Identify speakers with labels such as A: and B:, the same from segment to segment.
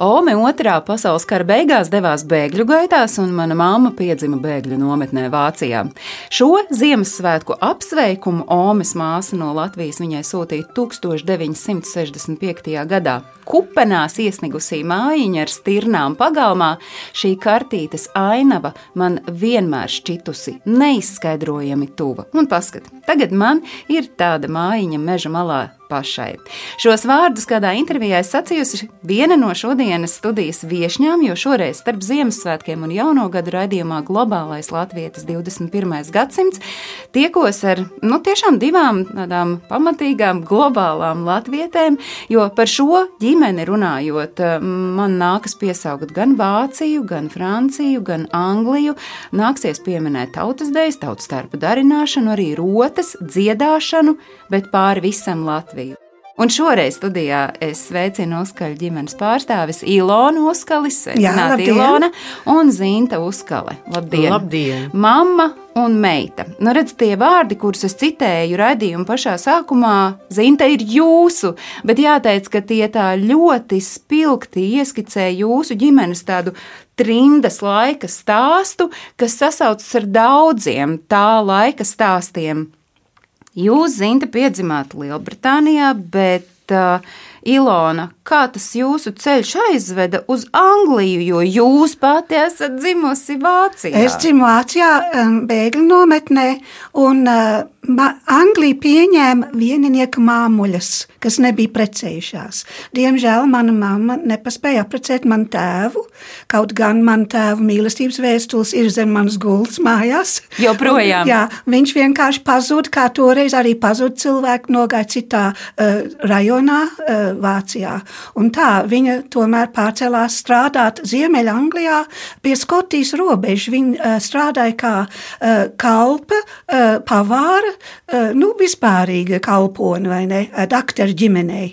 A: Ome otrā pasaules kara beigās devās bēgļu gaitās, un mana mamma piedzima bēgļu nometnē Vācijā. Šo Ziemassvētku apsveikumu Omes māsa no Latvijas viņai sūtīja 1965. gadā. Kupenās iesnigusī mājiņa ar stirnām pagalmā, šī kartītes ainava man vienmēr šķitusi neizskaidrojami tuva. Un paskat, tagad man ir tāda mājiņa meža malā pašai. Šos vārdus kādā intervijā es sacījusi viena no šodienas studijas viesņām, jo šoreiz starp Ziemassvētkiem un Jauno gadu raidījumā Globālais Latvijas 21. gadsimts tiekos ar nu, tiešām divām tādām pamatīgām globālām latvietēm, jo par šo ģimeni runājot, man nākas piesaukt gan Vāciju, gan Franciju, gan Angliju. Nāksies pieminēt tautas dejas, tautas starpu darināšanu, arī rotas, dziedāšanu, bet pāri visam Latviju. Un šoreiz studijā es sveicinu Uskaļu ģimenes pārstāvis Ilonu Uskalis, sveicināta
B: labdien!
A: Ilona un Zinta Uskale. Labdien!
B: Labdien!
A: Mamma un meita. Nu, redz, tie vārdi, kurus es citēju raidījuma pašā sākumā, Zinta ir jūsu, bet jāteic, ka tie tā ļoti spilgti ieskicē jūsu ģimenes tādu trimdas laika stāstu, kas sasaucas ar daudziem tā laika stāstiem. Jūs, Zinta, piedzimāt Lielbritānijā, bet uh, Ilona, kā tas jūsu ceļš aizveda uz Angliju, jo jūs pati esat dzimusi Vācijā?
C: Es dzimu Vācijā, um, bēgļu nometnē, un uh, Anglija pieņēma vieninieka māmuļas, kas nebija precējušās. Diemžēl mana mamma nepaspēja apprecēt manu tēvu, kaut gan man tēva mīlestības vēstules ir zem manas gultas mājās.
A: Joprojām?
C: Jā, viņš vienkārši pazuda, kā toreiz arī pazuda cilvēki, nogāja citā uh, rajonā uh, Vācijā. Un tā viņa tomēr pārcēlās strādāt Ziemeļanglijā pie Skotijas robežas. Viņa uh, strādāja kā uh, kalpa, uh, pavāra, nu vispārīga kalpone vai ne, uh, dakteru ģimenei.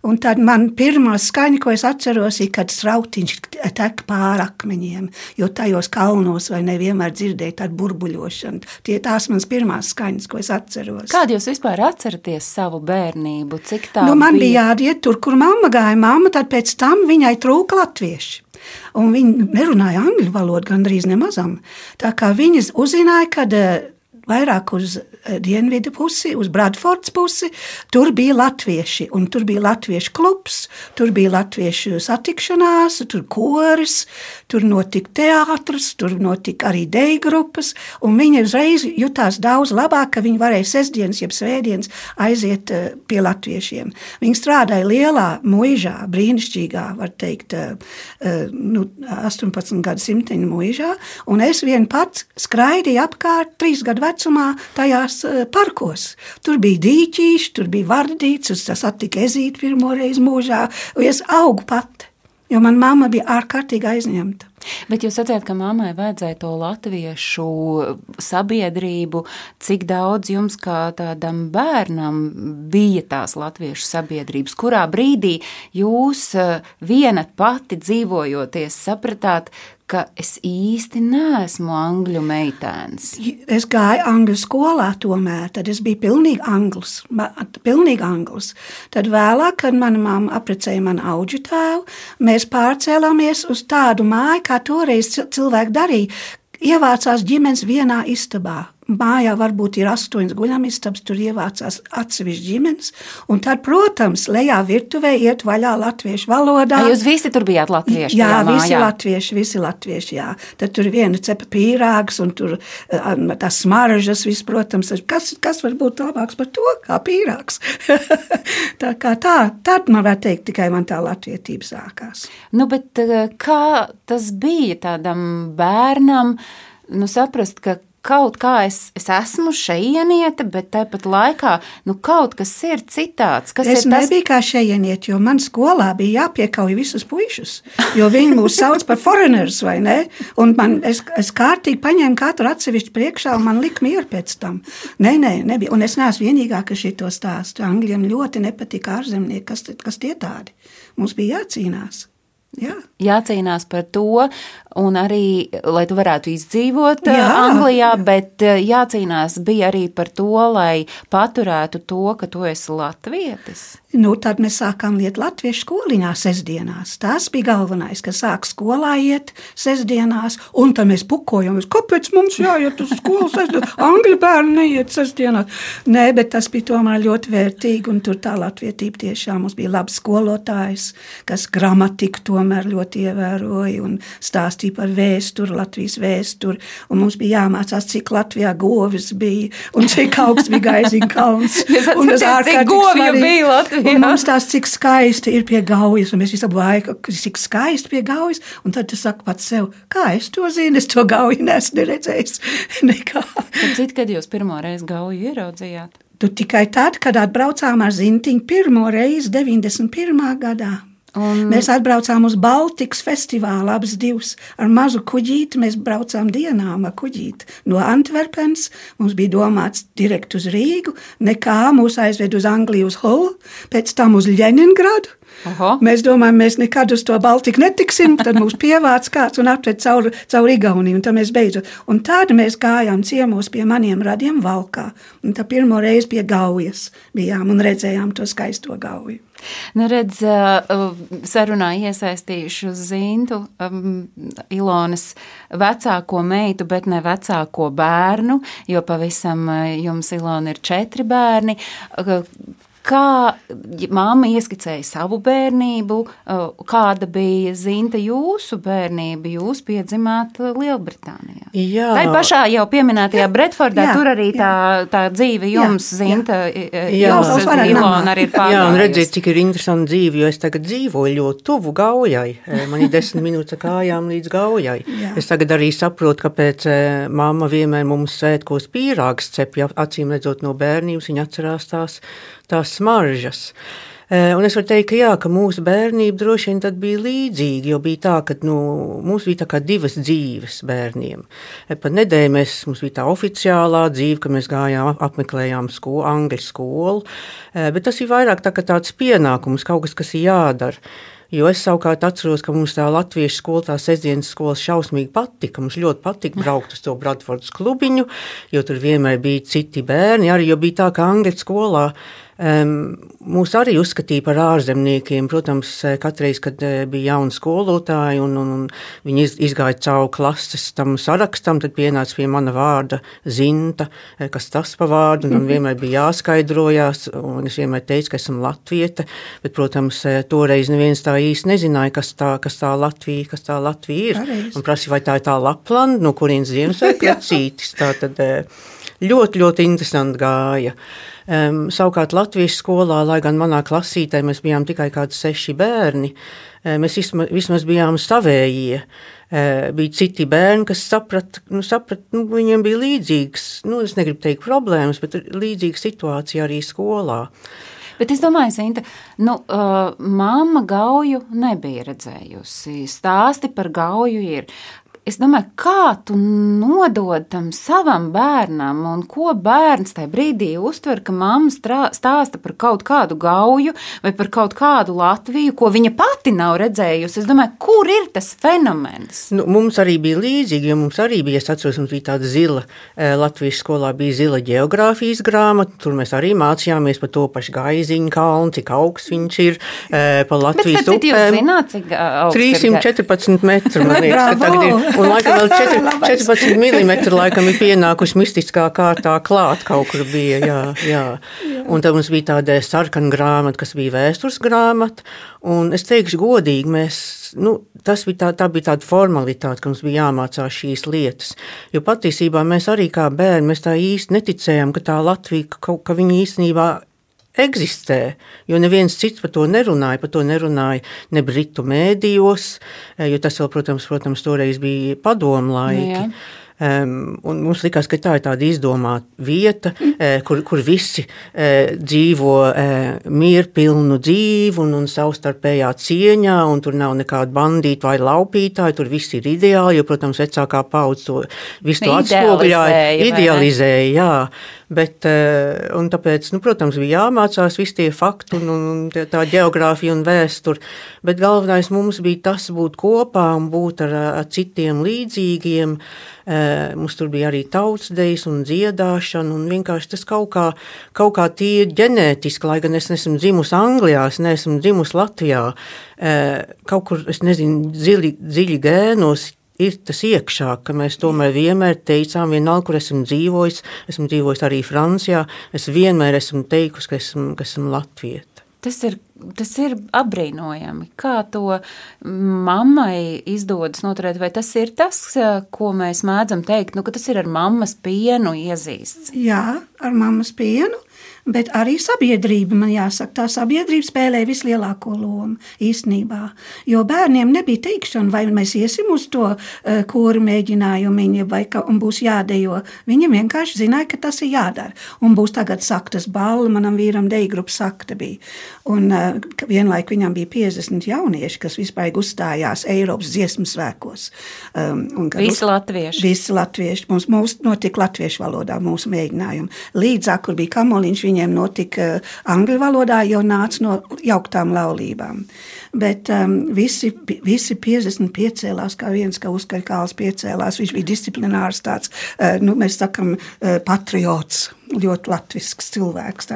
C: Un tad man pirmā skaņa, ko es atceros, ir, kad strautiņš tek pāri akmeņiem, jo tajos kalnos vai nevienmēr dzirdēju tādu burbuļošanu. Tie tās manas pirmās skaņas, ko es atceros.
A: Kāda jūs vispār atceraties savu bērnību? Cik tā
C: Nu, man bija jāiet tur, kur mamma gāja. Mamma tad pēc tam viņai trūka latvieši. Un viņa nerunāja angļu valodu gandrīz nemazam. Tā kā viņa uzzināja, ka vairāk uz eh, dienvidu pusi, uz Bradfords pusi, tur bija latvieši. Un tur bija latviešu klubs, tur bija latviešu satikšanās, tur koris, tur notika teātris, tur notika arī deju grupas. Un viņa uzreiz jutās daudz labāk, ka viņa varēja sestdienas, jeb svētdienas aiziet eh, pie latviešiem. Viņa strādāja lielā mūžā, brīnišķīgā, var teikt, eh, nu, 18 gadu simteņa mūžā. Un es vien pats skraidīju apkārt trīs gadu vecumā tajās eh, parkos. Tur bija dīķīši, tur bija vardīts, es satiku ezīti pirmo reizi mūžā, un es augu pati. Jo manā mamma bija ārkārtīgi aizņemta.
A: Bet jūs sacījāt, ka mammai vajadzēja to latviešu sabiedrību. Cik daudz jums, kā tādam bērnam, bija tās latviešu sabiedrības? Kurā brīdī jūs eh, viena pati dzīvojoties sapratāt, ka es īsti neesmu angļu meitēns?
C: Es gāju angļu skolā, tomēr tad es biju pilnīgi anglis. Pilnīgi anglis. Tad vēlāk, kad mana mamma apprecēja manu auģu tēvu, mēs pārcēlāmies uz tādu māju, kā toreiz cil- cilvēki darīja. Ievācās ģimenes vienā istabā. Mājā varbūt ir astoņas guļamistabas, tur ievācās atsevišķi ģimenes. Un tad, protams, lejā virtuvē iet vaļā latviešu valodā.
A: Vai jūs visi tur bijāt latvieši?
C: Jā, visi
A: mājā?
C: latvieši, visi latvieši. Jā. Tad tur viena cepa pīrāgs, un tur uh, tās smaržas, viss, protams, kas, kas var būt labāks par to, kā pīrāgs. tā kā tā, tad man var teikt, tikai man tā latvietība sākās.
A: Nu, bet eh, kā tas bija tādam bērnam? Nu, saprast, ka kaut kā es, es esmu šejieniete, bet tāpat laikā nu, kaut kas ir citāds. Kas
C: Es
A: ir tas,
C: nebiju kā šejieniet, jo man skolā bija jāpiekauj visus puišus, jo viņi mūs sauc par foreigners, vai ne? Un man, es, es kārtīgi paņēmu katru atsevišķu priekšā, un man lika mieru pēc tam. Nē, nē, nebija. Un es neesmu vienīgā, kas šito stāstu. Angļiem ļoti nepatika ārzemnieki, kas, kas tie tādi. Mums bija jācīnās. Jā.
A: jācīnās par to, un arī, lai tu varētu izdzīvot Jā.
C: Jā.
A: Anglijā, bet eh, jācīnās bija arī par to, lai paturētu to, ka tu esi latvietis.
C: Nu, tad mēs sākām iet latviešu skoliņā sestdienās. Tas bija galvenais, ka sāk skolā iet sestdienās, un tad mēs pukojam, kāpēc mums jāiet uz skolu sestdienās? Angļu bērni neiet sestdienās. Nē, bet tas bija tomēr ļoti vērtīgi, un tur tā latvietība tiešām mums bija labs skolotājs, kas gramatiku tomēr ļoti ievēroja un stāstīja par vēsturi, Latvijas vēsturi, un mums bija jāmācās, cik Latvijā govis bija, un cik augsts bija Gaiziņa kalns. Un tas ārkārtīgi svarīgi.
A: bija Latvijā?
C: Un mums tās, cik skaisti ir pie gaujas, un mēs visi apvaikam, cik skaisti pie gaujas, un tad tu saki pats sev, kā es to zinu, es to gauju nesmu redzējis nekā.
A: Tad cit, kad jūs pirmo reizi gauju ieraudzījāt?
C: Tu tikai tad, kad atbraucām ar zintiņu pirmo reizi 91. gadā. Un... Mēs atbraucām uz Baltikas festivālu, abas divas ar mazu kuģīti. Mēs braucām dienām ar kuģīti no Antverpenes. Mums bija domāts direkt uz Rīgu, nekā mūs aizved uz Angliju, uz Holu, pēc tam uz Leningradu.
A: Oho.
C: Mēs domājam, mēs nekad uz to Baltiku netiksim. Tad mums pievāc kāds un atved cauri caur Igauniju. Un tad mēs beidzot. Un tad mēs gājām ciemos pie maniem radiem Valkā. Un tā pirmo reizi pie Gaujas bijām un redzējām to skaisto Gauju.
A: Nu, redz, uh, sarunā iesaistījušu Zintu, um, Ilonas vecāko meitu, bet ne vecāko bērnu, jo pavisam uh, jums, Ilona, ir četri bērni. Kā māma ieskicēja savu bērnību, kāda bija zinta jūsu bērnība? Jūs piedzimāt Lielbritānijā.
B: Jā.
A: Tā ir pašā jau pieminētajā Bredfordā,
C: Jā,
A: tur arī tā, tā dzīve jums,
C: Jā,
A: zinta,
B: Jā.
A: jums, Ilona, arī ir
B: Jā, un
A: pārgājusi.
B: redziet, cik ir interesanti dzīve, jo es tagad dzīvoju ļoti tuvu gaujai. Eh, Man ir desmit minūtes kājām līdz gaujai.
C: Jā.
B: Es tagad arī saprotu, kāpēc eh, mamma vienmēr mums svētkos pīrāgs cep, ja acīm redzot no bērnības, viņa atcerās tās, tās smaržas. Eh, Un es varu teikt, ka, jā, ka mūsu bērnība droši vien bija līdzīga. Jo bija tā, ka nu, mums bija divas dzīves bērniem. Eh, Pa nedēļu mēs, mums bija tā oficiālā dzīve, ka mēs gājām, apmeklējām skolu, angļu skolu. Eh, Bet tas ir vairāk tā, tāds pienākums, kaut kas, kas ir jādara. Jo es savukārt atceros, ka mums tā latviešu skola, tā sestdienas skola šausmīgi patika. Mums ļoti patika braukt uz to Bradfordas klubiņu, jo tur vienmēr bija citi bērni. Arī bija tā, ka angļu skolā mūs arī uzskatīja par ārzemniekiem. Protams, eh, katreiz, kad eh, bija jauni skolotāji un, un, un viņi iz- izgāja cauri klases tam sarakstam, tad pienāca pie mana vārda zinta, eh, kas tas pa vārdu, un man vienmēr bija jāskaidrojās, un es vienmēr teicu, ka esmu latvieta, bet, protams, toreiz neviens tā īsti nezināja, kas tā, kas tā Latvija, kas tā Latvija ir.
C: Pareizi.
B: Un prasīja, vai tā ir tā Laplanda, no kurienes Ziemassvētku vecītis. Tā tad ļoti, ļoti interesanti gāja. Um, savukārt Latvijas skolā, lai gan manā klasītē mēs bijām tikai kādi seši bērni, mēs vismaz, bijām savējie. Bija citi bērni, kas saprata, nu, saprat, nu, viņiem bija līdzīgas, nu, es negribu teikt problēmas, bet līdzīga situācija arī skolā.
A: Bet es domāju, Sinta, nu, uh, mamma gauju nebija redzējusi. Stāsti par gauju ir. Es domāju, kā tu nodod tam savam bērnam, un ko bērns tajā brīdī uztver, ka mamma stāsta par kaut kādu gauju vai par kaut kādu Latviju, ko viņa pati nav redzējusi. Es domāju, kur ir tas fenomens?
B: Nu, mums arī bija līdzīgi, jo mums arī bija, es atceros, mums bija tāda zila, eh, Latvijas skolā bija zila geogrāfijas grāmata, tur mēs arī mācījāmies par to pašu gaiziņu kalnu, cik augsts viņš ir, eh, par
A: Bet,
B: Latvijas
A: starp citu, jūs
B: upēm.
A: zināt, cik augsts ir ga-
B: 314 metri, man liekas, ka tagad ir. Un laikam vēl 4, 14 mm laikam ir pienākusi mistiskā kārtā klāt kaut kur bija, jā, jā. Un tad mums bija tāda sarkana grāmata, kas bija vēstures grāmata. Un es teikšu godīgi, mēs, nu, tas bija tā, tā bija tāda formalitāte, ka mums bija jāmācās šīs lietas. Jo patiesībā mēs arī kā bērni, mēs tā īsti neticējām, ka tā Latvija, ka, ka viņa īstenībā eksistē, jo neviens cits par to nerunāja. Par to nerunāja ne britu mēdījos, eh, jo tas vēl, protams, protams toreiz bija padomu laiki.
A: Jā.
B: Un mums likās, ka tā ir tāda izdomāta vieta, uh, kur, kur visi uh, dzīvo uh, mierpilnu dzīvi un, un savstarpējā cieņā, un tur nav nekāda bandīta vai laupītāja. Tur viss ir ideāli, jo, protams, vecākā paudze to visu to atspoguļoja, idealizēja. Jā. Bet, tāpēc, nu, protams, bija jāmācās visi tie fakti un, un tā geogrāfija un vēsture. Bet galvenais mums bija tas būt kopā un būt ar, ar citiem līdzīgiem. Mums tur bija arī tautsdejas un dziedāšana, un vienkārši tas kaut kā, kaut kā tīri ģenētiski, lai gan es nesmu dzimusi Anglijā, es neesmu dzimusi Latvijā, kaut kur, es nezinu, dziļi, dziļi gēnos ir tas iekšā, ka mēs tomēr vienmēr teicām, vienalga, kur esmu dzīvojis, esmu dzīvojis arī Francijā, es vienmēr esmu teikusi, ka esmu, ka esmu Latvija.
A: Tas ir, tas ir apbrīnojami. Kā to mammai izdodas noturēt, vai tas ir tas, ko mēs mēdzam teikt, nu, ka tas ir ar mammas pienu iezīsts?
C: Jā, ar mammas pienu bet arī sabiedrība, man jāsaka, tā sabiedrība spēlē vislielāko lomu īstenībā. Jo bērniem nebija teikšana, vai mēs iesim uz to eh, kūru mēģinājumu, vai ka būs jādejo. Viņi vienkārši zināja, ka tas ir jādara. Un būs tagad saktas balva, manam vīram deigrupa sakta bija. Un uh, vienlaik viņam bija 50 jaunieši, kas vispār uzstājās Eiropas dziesmu svēkos.
A: Um, visi latvieši.
C: Visi latvieši. Mums, mums notika latviešu valodā mūsu mēģinājumi. Līdzāk, kur bija kamoliņš, viņiem notika eh, angļu valodā, jo nāca no jauktām laulībām. Bet um, visi, visi 50 piecēlās, kā viens, kā uzkaļkāls piecēlās. Viņš bija disciplinārs tāds, uh, nu, mēs sakam, uh, patriots, ļoti latvisks cilvēks.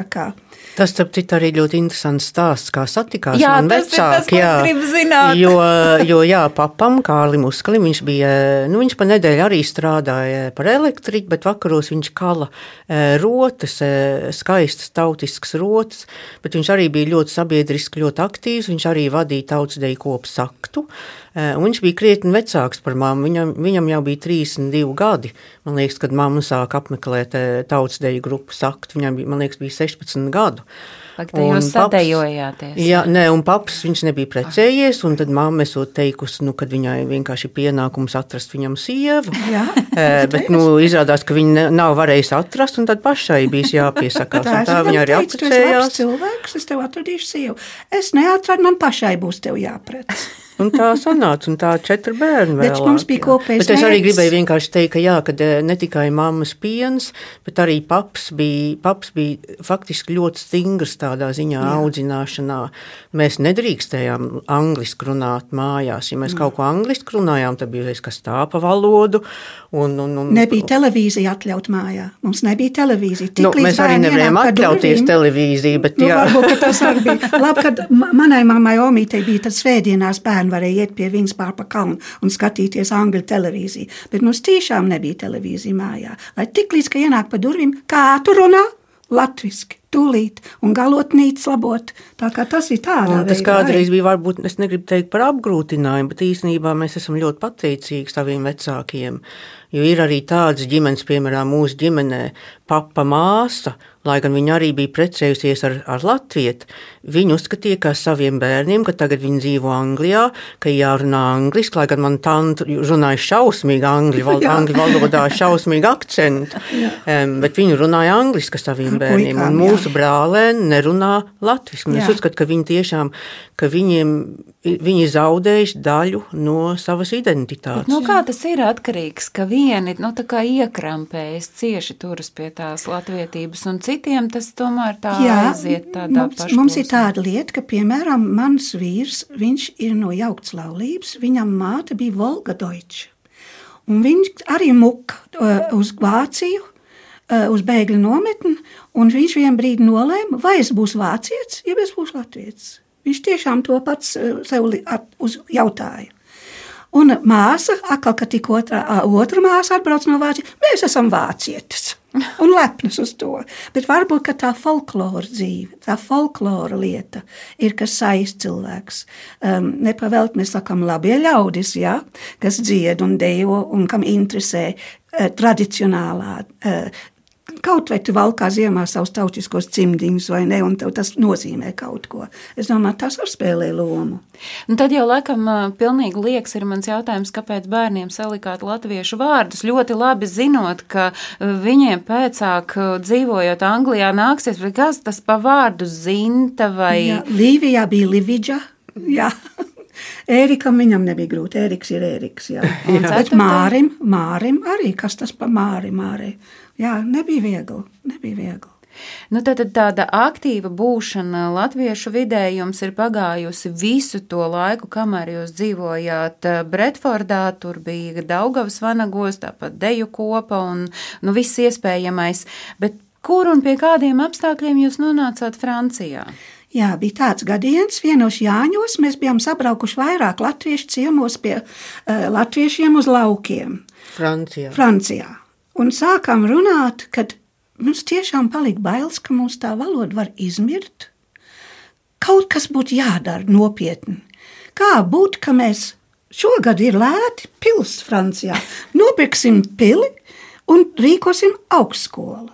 B: Tas, starp citu, arī ļoti interesants stāsts, kā satikās
A: jā, man vecāki. Jā,
B: jo, jo, jā, papam, Kārlim Uskalim, viņš bija, nu, viņš pa nedēļu arī strādāja par elektriku, bet vakaros viņš kala e, rotas, e, skaistas tautiskas rotas, bet viņš arī bija ļoti sabiedriski, ļoti aktīvs, viņš arī vadīja tautsdeju kopu saktu. Eh, un viņš bija krietni vecāks par mammu. Viņam, viņam jau bija 32 gadi. Man liekas, kad mamma sāka apmeklēt tautsdeju grupu saktu. Viņam bija, liekas, bija 16 gadu.
A: Pagaidā jūs sadējojāties.
B: Jā, nē, un paps viņš nebija precējies, un tad mamma esot teikusi, nu, kad viņai vienkārši pienākums atrast viņam sievu. Jā. bet, nu, izrādās, ka viņa nav varējusi atrast, un tad pašai bija jāpiesakās.
C: tā,
B: tā viņa arī
C: apprecējās. cilvēks, es tev atradīšu sievu. Es neatradu, man pašai būs tev jāprec.
B: Un tā sanāca, un tā četri bērni vēl.
C: Bet mums bija.
B: Bet es arī gribēju vienkārši teikt, ka jā, kad eh, ne tikai mammas piens, bet arī paps bija, paps bija faktiski ļoti stingrs tādā ziņā jā. audzināšanā. Mēs nedrīkstējām angliski runāt mājās. Ja mēs jā. kaut ko angliski runājām, tad bija kas tā pa valodu. Un, un, un,
C: nebija televīzija atļaut mājā. Mums nebija televīzija.
B: Tik nu, mēs arī nevarējām atļauties durvīm, televīziju, bet
C: nu, jā. Varbūt, tas arī bija. Labi, kad manai mammai Omītei bija tas svētdienās bērni bērni varēja iet pie viņas pāri pa kalnu un skatīties angļu televīziju. Bet mums tiešām nebija televīzija mājā. Lai tik līdz, ka ienāk pa durvīm, kā tu runā? Latvijasiski, tūlīt, un galotnīca labot. Tā kā tas ir tādā veidā.
B: Tas kādreiz bija, varbūt, es negribu teikt par apgrūtinājumu, bet īstenībā mēs esam ļoti pateicīgi saviem vecākiem. Jo ir arī tādas ģimenes, piemēram, mūsu ģimenē, papa māsa, lai gan viņa arī bija precējusies ar, ar Latviju, viņa uzskatīja, ka saviem bērniem, ka tagad viņi dzīvo Anglijā, ka jārunā angliski, lai gan man tante runāja šausmīgi angļu, val, angļu valodā, šausmīgi akcentu, um, bet viņi runāja angliski saviem bērniem, un mūsu brālēni nerunā latviski. Es uzskatu, ka viņi tiešām, ka viņiem, viņi zaudējuši daļu no savas identitātes.
A: Bet, nu, kā tas ir atkarīgs, ka vieni, nu, tā kā iekrampējas cieši turas pie tās latvietības un citi citiem tas tomēr tā Jā, aiziet tādā
C: mums, mums ir tāda lieta, ka, piemēram, mans vīrs, viņš ir no jaukts laulības, viņam māte bija Volga Deutsche. Un viņš arī muka uh, uz Vāciju, uz bēgļu nometni, un viņš vienā brīdī nolēma, vai es būšu vācietis, ja es būšu latviečs. Viņš tiešām to pats uh, sev jautāja. Un māsa, atkal, kad tik otrā, otra māsa atbrauc no Vācijas, mēs esam vācietis. Un lepnas uz to. Bet varbūt tā folklora dzīve, tā folklora lieta ir, kas saist cilvēks. Um, Nepavēlt mēs sakām labie ļaudis, ja, kas dzied un dejo un kam interesē uh, tradicionālā uh, Kaut vai tu valkā ziemā savus tautiskos cimdiņus vai ne, un tev tas nozīmē kaut ko. Es domāju, tas var spēlēt lomu.
A: Nu, tad jau laikam pilnīgi liekas ir mans jautājums, kāpēc bērniem salikāt latviešu vārdus. Ļoti labi zinot, ka viņiem pēcāk dzīvojot Anglijā nāksies, bet kas tas pa vārdu zinta vai...
C: Jā, Līvijā bija Lividža. Jā. Ērikam viņam nebija grūti. Ēriks ir Ēriks. Jā.
A: Un
C: Bet? Mārim, Mārim arī, kas tas pa Māri, Māri. Jā, nebija viegli. Nebija viegli.
A: Nu, tad tad tāda aktīva būšana latviešu vidē jums ir pagājusi visu to laiku, kamēr jūs dzīvojāt eh, Bretfordā. Tur bija Daugavas vanagos, tāpat deju kopa un nu, viss iespējamais. Bet kur un pie kādiem apstākļiem jūs nonācāt Francijā?
C: Jā, bija tāds gadījums, vienos Jāņos mēs bijām sabraukuši vairāk latviešu ciemos pie uh, latviešiem uz laukiem
B: Francijā.
C: Francijā. Un sākām runāt, kad mums tiešām palika bailes, ka mums tā valoda var izmirt. Kaut kas būtu jādara nopietni. Kā būtu, ka mēs šogad ir lēti pils Francijā, nopirksim pili un rīkosim augstskolu.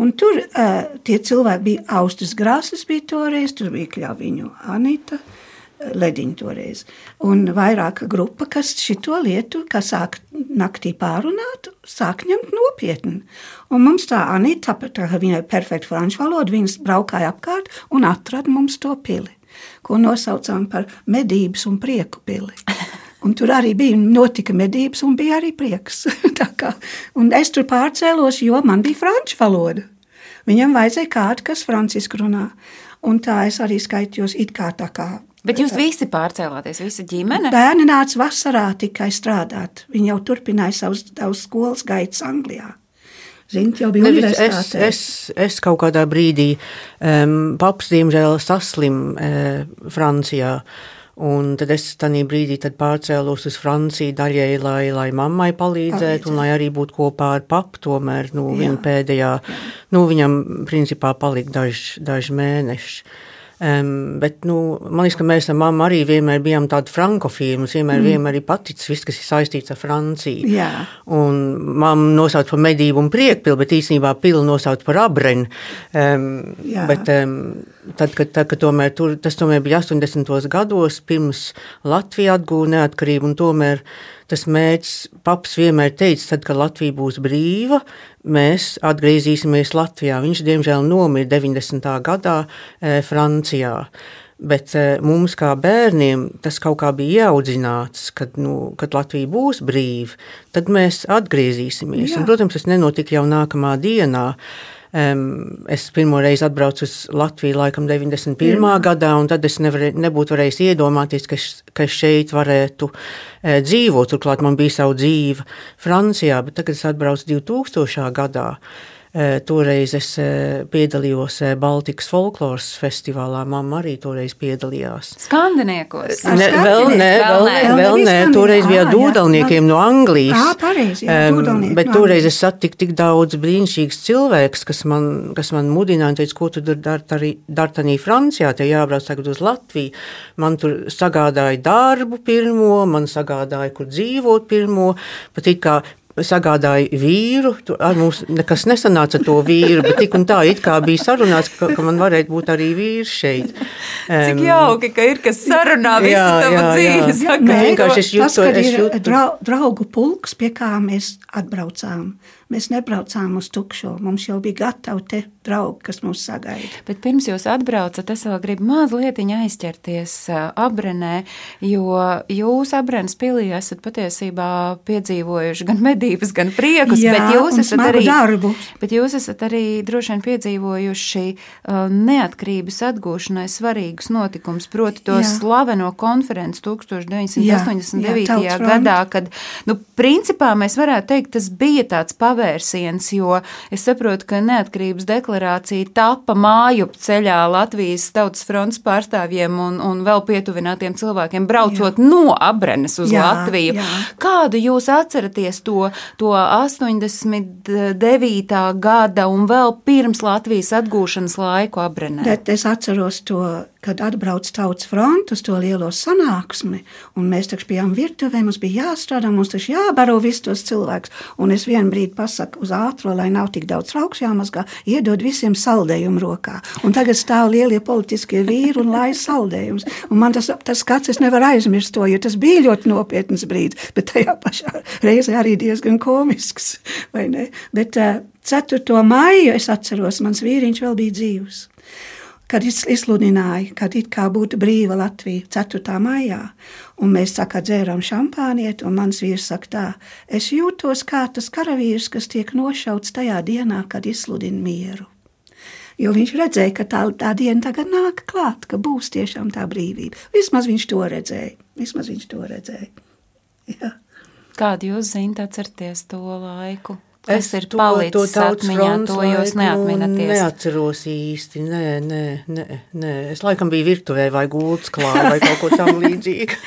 C: Un tur uh, tie cilvēki bija Austas Grāsas, bija toreiz, tur bija Kļaviņu Anita, eh, Lediņa toreiz. Un vairāka grupa, kas šito lietu, kas sāk naktī pārunāt, sāk ņemt nopietni. Un mums tā Anita, tāpēc, ka viņai perfekta franču valoda, viņas braukāja apkārt un atrada mums to pili, ko nosaucām par medības un prieku pili. Un tur arī bija notika medības, un bija arī prieks. Kā, un es tur pārcēlos, jo man bija franču valoda. Viņam vajadzēja kādu, kas franciski runā. Un tā es arī skaitījos it kā tā kā.
A: Bet jūs visi pārcēlāties, visa ģimene?
C: Bērni nāca vasarā tikai strādāt. Viņi jau turpināja savus, savus skolas gaitas Anglijā. Ziniet, jau bija
B: Nevis, es,
C: universitātē.
B: es, es kaut kādā brīdī, um, paps, diemžēl, saslim uh, Francijā. Un tad es tajā brīdī tad pārcēlos uz Franciju daļai, lai, lai mammai palīdzētu, un lai arī būtu kopā ar papu. Tomēr nu, viņa pēdējā, nu, viņam principā palika daži, daži mēneši. Um, bet, nu, man liekas, ka mēs ar mammu arī vienmēr bijām tādi frankofili. Mums vienmēr, mm. vienmēr ir paticis viss, kas ir saistīts ar Franciju.
C: Jā.
B: Un mamma nosauc par medību un priekpilu, bet īstenībā pilu nosauc par abrenu. Um,
C: Jā.
B: bet, um, tad, kad, tad, kad tomēr tur, tas tomēr bija 80. gados, pirms Latvija atgūta neatkarību, un tomēr tas mērķis, paps vienmēr teica, tad, kad Latvija būs brīva, mēs atgriezīsimies Latvijā. Viņš, diemžēl, nomira 90. gadā e, Francijā. Bet e, mums, kā bērniem, tas kaut kā bija ieaudzināts, kad, nu, kad Latvija būs brīva, tad mēs atgriezīsimies. Un, protams, tas nenotika jau nākamā dienā. Um, es pirmo reizi atbraucu uz Latviju laikam 91. Jā. gadā, un tad es nevarē, nebūtu varējis iedomāties, ka, š- ka es šeit varētu e, dzīvot. Turklāt man bija sava dzīve Francijā, bet tagad es atbraucu 2000. gadā. E, toreiz es e, piedalījos e, Baltikas folkloras festivālā. Mamma arī toreiz piedalījās.
A: Skandiniekos.
B: Ne, vēl nē,
A: Vēl nē.
C: Vēl
B: nē. Toreiz bija
C: jā.
B: dūdelniekiem no Anglijas.
C: Pareizi, jā, dūdelnieki
B: Bet
C: no
B: toreiz es satiku tik daudz brīnišķīgus cilvēkus, kas man, kas man mudināja, teica, ko tu dari arī Francijā, te jābrauc tagad uz Latviju. Man tur sagādāja darbu pirmo, man sagādāja, kur dzīvot pirmo, pat it kā sagādāja vīru. Tur ar mums nekas nesanāca to vīru, bet tik un tā it kā bija sarunāts, ka, ka man varētu būt arī vīrs šeit.
A: Cik
B: Em,
A: jauki, ka ir kas sarunā visu
B: Jā,
A: tavu
B: jā,
A: dzīvi.
B: jā. Nē, vienkārši es
C: tas,
B: jūtu-
C: kad
B: es
C: ir
B: jūtu-
C: drau, draugu pulks, pie kā mēs atbraucām. Mēs nebraucām uz tukšo. Mums jau bija gatavi te draugi, kas mūs sagaida.
A: Bet pirms jūs atbraucat, es vēl gribu mazliet aizķerties abrenē, jo jūs abrenes pilī esat patiesībā piedzīvojuši gan medības, gan priekus,
C: Jā,
A: bet jūs esat arī,
C: darbu.
A: bet jūs esat arī droši vien piedzīvojuši neatkarības atgūšanai svarīgus notikumus, proti to
C: Jā.
A: slaveno konferenci 1989.
C: Jā, jā,
A: gadā, kad, nu, principā mēs varētu teikt, tas bija tāds pavērsiens, jo es saprotu, ka neatkarības deklarācija tapa māju ceļā Latvijas tautas fronts pārstāvjiem un, un vēl pietuvinātiem cilvēkiem, braucot jā. no Abrenes uz
C: Jā,
A: Latviju.
C: jā.
A: Kādu jūs atceraties to, to 89. gada un vēl pirms Latvijas atgūšanas laiku Abrenē?
C: Bet es atceros to, kad atbrauc tautas fronte uz to lielo sanāksmi, un mēs taču bijām virtuvē, mums bija jāstrādā, mums taču jābaro visus tos cilvēkus. Un es vienu brīdi pasaku uz ātro, lai nav tik daudz trauks jāmazgā, iedod visiem saldējumu rokā. Un tagad stāv lielie politiskie vīri un lai saldējumus. Un man tas, tas skats, es nevaru aizmirst to, jo tas bija ļoti nopietns brīdis, bet tajā pašā reizē arī diezgan komisks, vai ne? Bet uh, 4. maiju es atceros, mans vīriņš vēl bija dzīvs kad izsludināja, kad it kā būtu brīva Latvija 4. maijā, un mēs saka, dzēram šampānieti, un mans vīrs saka tā, es jūtos kā tas karavīrs, kas tiek nošauts tajā dienā, kad izsludina mieru. Jo viņš redzēja, ka tā, tā diena tagad nāk klāt, ka būs tiešām tā brīvība. Vismaz viņš to redzēja. Vismaz viņš to redzēja. Jā.
A: Kādu jūs zināt, atcerieties to laiku?
B: Es
A: Kas ir
B: to-
A: palicis
B: to
A: atmiņā, to jūs
B: laiku
A: neatminaties?
B: Neatceros īsti. Nē, nē, nē, nē. Es laikam biju virtuvē vai gultas klāte vai kaut ko tam līdzīgu.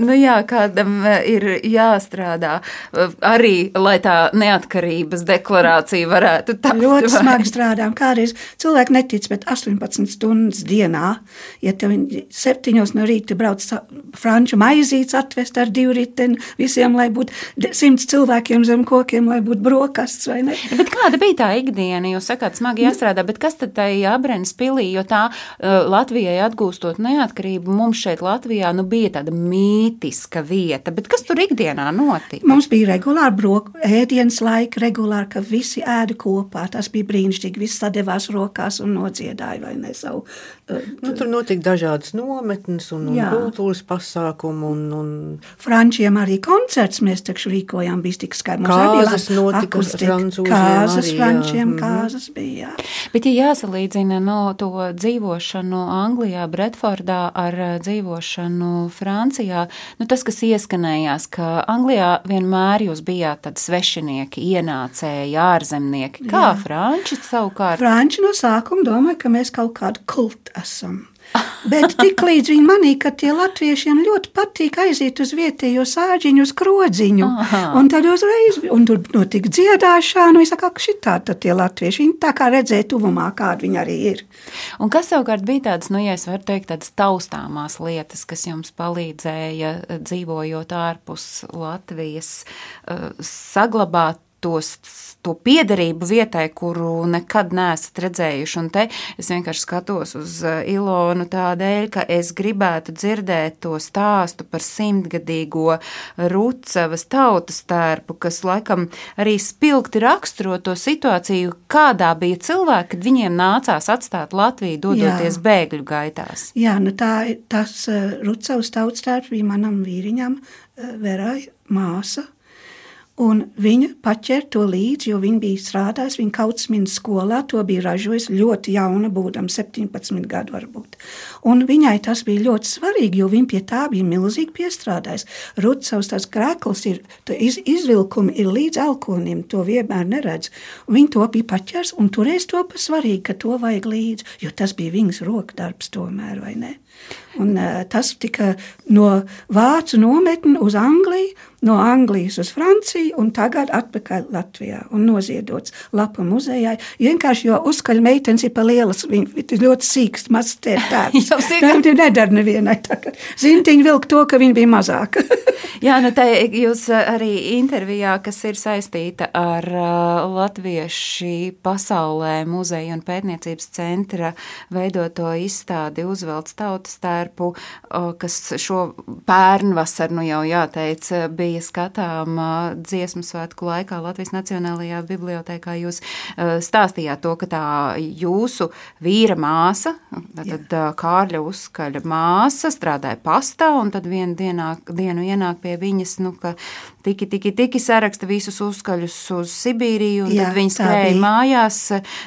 A: Nu jā, kādam eh, ir jāstrādā eh, arī, lai tā neatkarības deklarācija varētu tapt.
C: Ļoti
A: vai-
C: smagi strādājām. Kādreiz cilvēki netic, bet 18 stundas dienā, ja tev 7 no rīta brauc franču maizītes atvest ar divriteni visiem, lai būtu de- simts cilvēkiem zem kokiem, lai būtu brokastis vai ne.
A: Bet kāda bija tā ikdiena? Jūs sakāt, smagi jāstrādā, bet kas tad tajā Abrenes pilī, jo tā uh, Latvijai atgūstot neatkarību, mums šeit Latvijā nu, bija tāda mītiska vieta, bet kas tur ikdienā notika?
C: Mums bija regulāri broku, ēdienas laika, regulāri, ka visi ēda kopā. Tas bija brīnišķīgi. Visi sadevās rokās un nodziedāja vai ne savu. Uh,
B: Nu, tur notika dažādas nometnes un, un kultūras pasākumi. Un, un
C: Frančiem arī koncerts mēs taču rīkojām, bija tik skaisti.
B: Kāzas notika
C: akustika. Kāzas frančiem,
B: Mhm.
C: kāzas bija. jā.
A: Bet, ja jāsalīdzina no to dzīvošanu Anglijā, Bretfordā ar eh, dzīvošanu Francijā, nu tas, kas ieskanējās, ka Anglijā vienmēr jūs bijāt tādi svešinieki, ienācēji, ārzemnieki. Kā
C: Jā.
A: Franči savukārt?
C: Franči no sākuma domāja, ka mēs kaut kādu kultu esam. Bet tiklīdz viņi manīja, ka tie latviešiem ļoti patīk aiziet uz vietējo sāģiņu, uz krodziņu,
A: Aha.
C: un tad uzreiz, un tur notika dziedāšana, un es saku, ka šitā tad tie latvieši, viņi tā kā redzēja tuvumā, kādi viņi arī ir.
A: Un kas savukārt bija tādas, nu, ja es varu teikt, tādas taustāmās lietas, kas jums palīdzēja eh, dzīvojot ārpus Latvijas, eh, saglabāt tos, to piederību vietai, kuru nekad neesat redzējuši. Un te es vienkārši skatos uz eh, Ilonu tādēļ, ka es gribētu dzirdēt to stāstu par simtgadīgo Rucavas tautas tērpu, kas laikam arī spilgti raksturo to situāciju, kādā bija cilvēki, kad viņiem nācās atstāt Latviju, dodoties
C: Jā.
A: bēgļu gaitās.
C: Jā, nu tā, ir- tas uh, Rucavs tautstērps bija manam vīriņam, uh, Verai māsa. Un viņa paķēra to līdzi, jo viņa bija strādājusi, viņa kaut kādā skolā to bija ražojusi ļoti jauna, būdama 17 gadu varbūt. Un viņai tas bija ļoti svarīgi, jo viņa pie tā bija milzīgi piestrādājusi. Rucavs tas krēkls ir, iz, izvilkumi ir līdz elkonim, to vienmēr neredz. Un viņa to bija paķērs, un toreiz to pa svarīgi, ka to vajag līdzi, jo tas bija viņas rokdarbs tomēr, vai ne? Un, uh, tas tika no Vācu nometnes uz Angliju, no Anglijas uz Franciju un tagad atpakaļ Latvijā un noziedots Lapa muzejai. Vienkārši jo uzkaļ meitenes ir pa lielas, viņi ir ļoti sīks, mazs.
A: Jau sīkā.
C: Tā nedara nevienai. Zintiņi vilk to, ka viņa bija mazāka.
A: Jā, nu te jūs arī intervijā, kas ir saistīta ar uh, Latviešu pasaulē muzeja un pētniecības centra veidoto izstādi uzvelts tautas uh, kas šo pērnvasaru, nu jau jāteic, bija skatām dziesmu svētku laikā Latvijas Nacionālajā bibliotēkā. Jūs stāstījāt to, ka tā jūsu vīra māsa, tad Kārļa uzskaļa māsa strādāja pastā, un tad vienu dienā, dienu ienāk pie viņas, nu, ka tiki, tiki, tiki saraksta visus uzskaļus uz Sibīriju, un
C: Jā,
A: tad viņa
C: tā
A: skrēja mājās,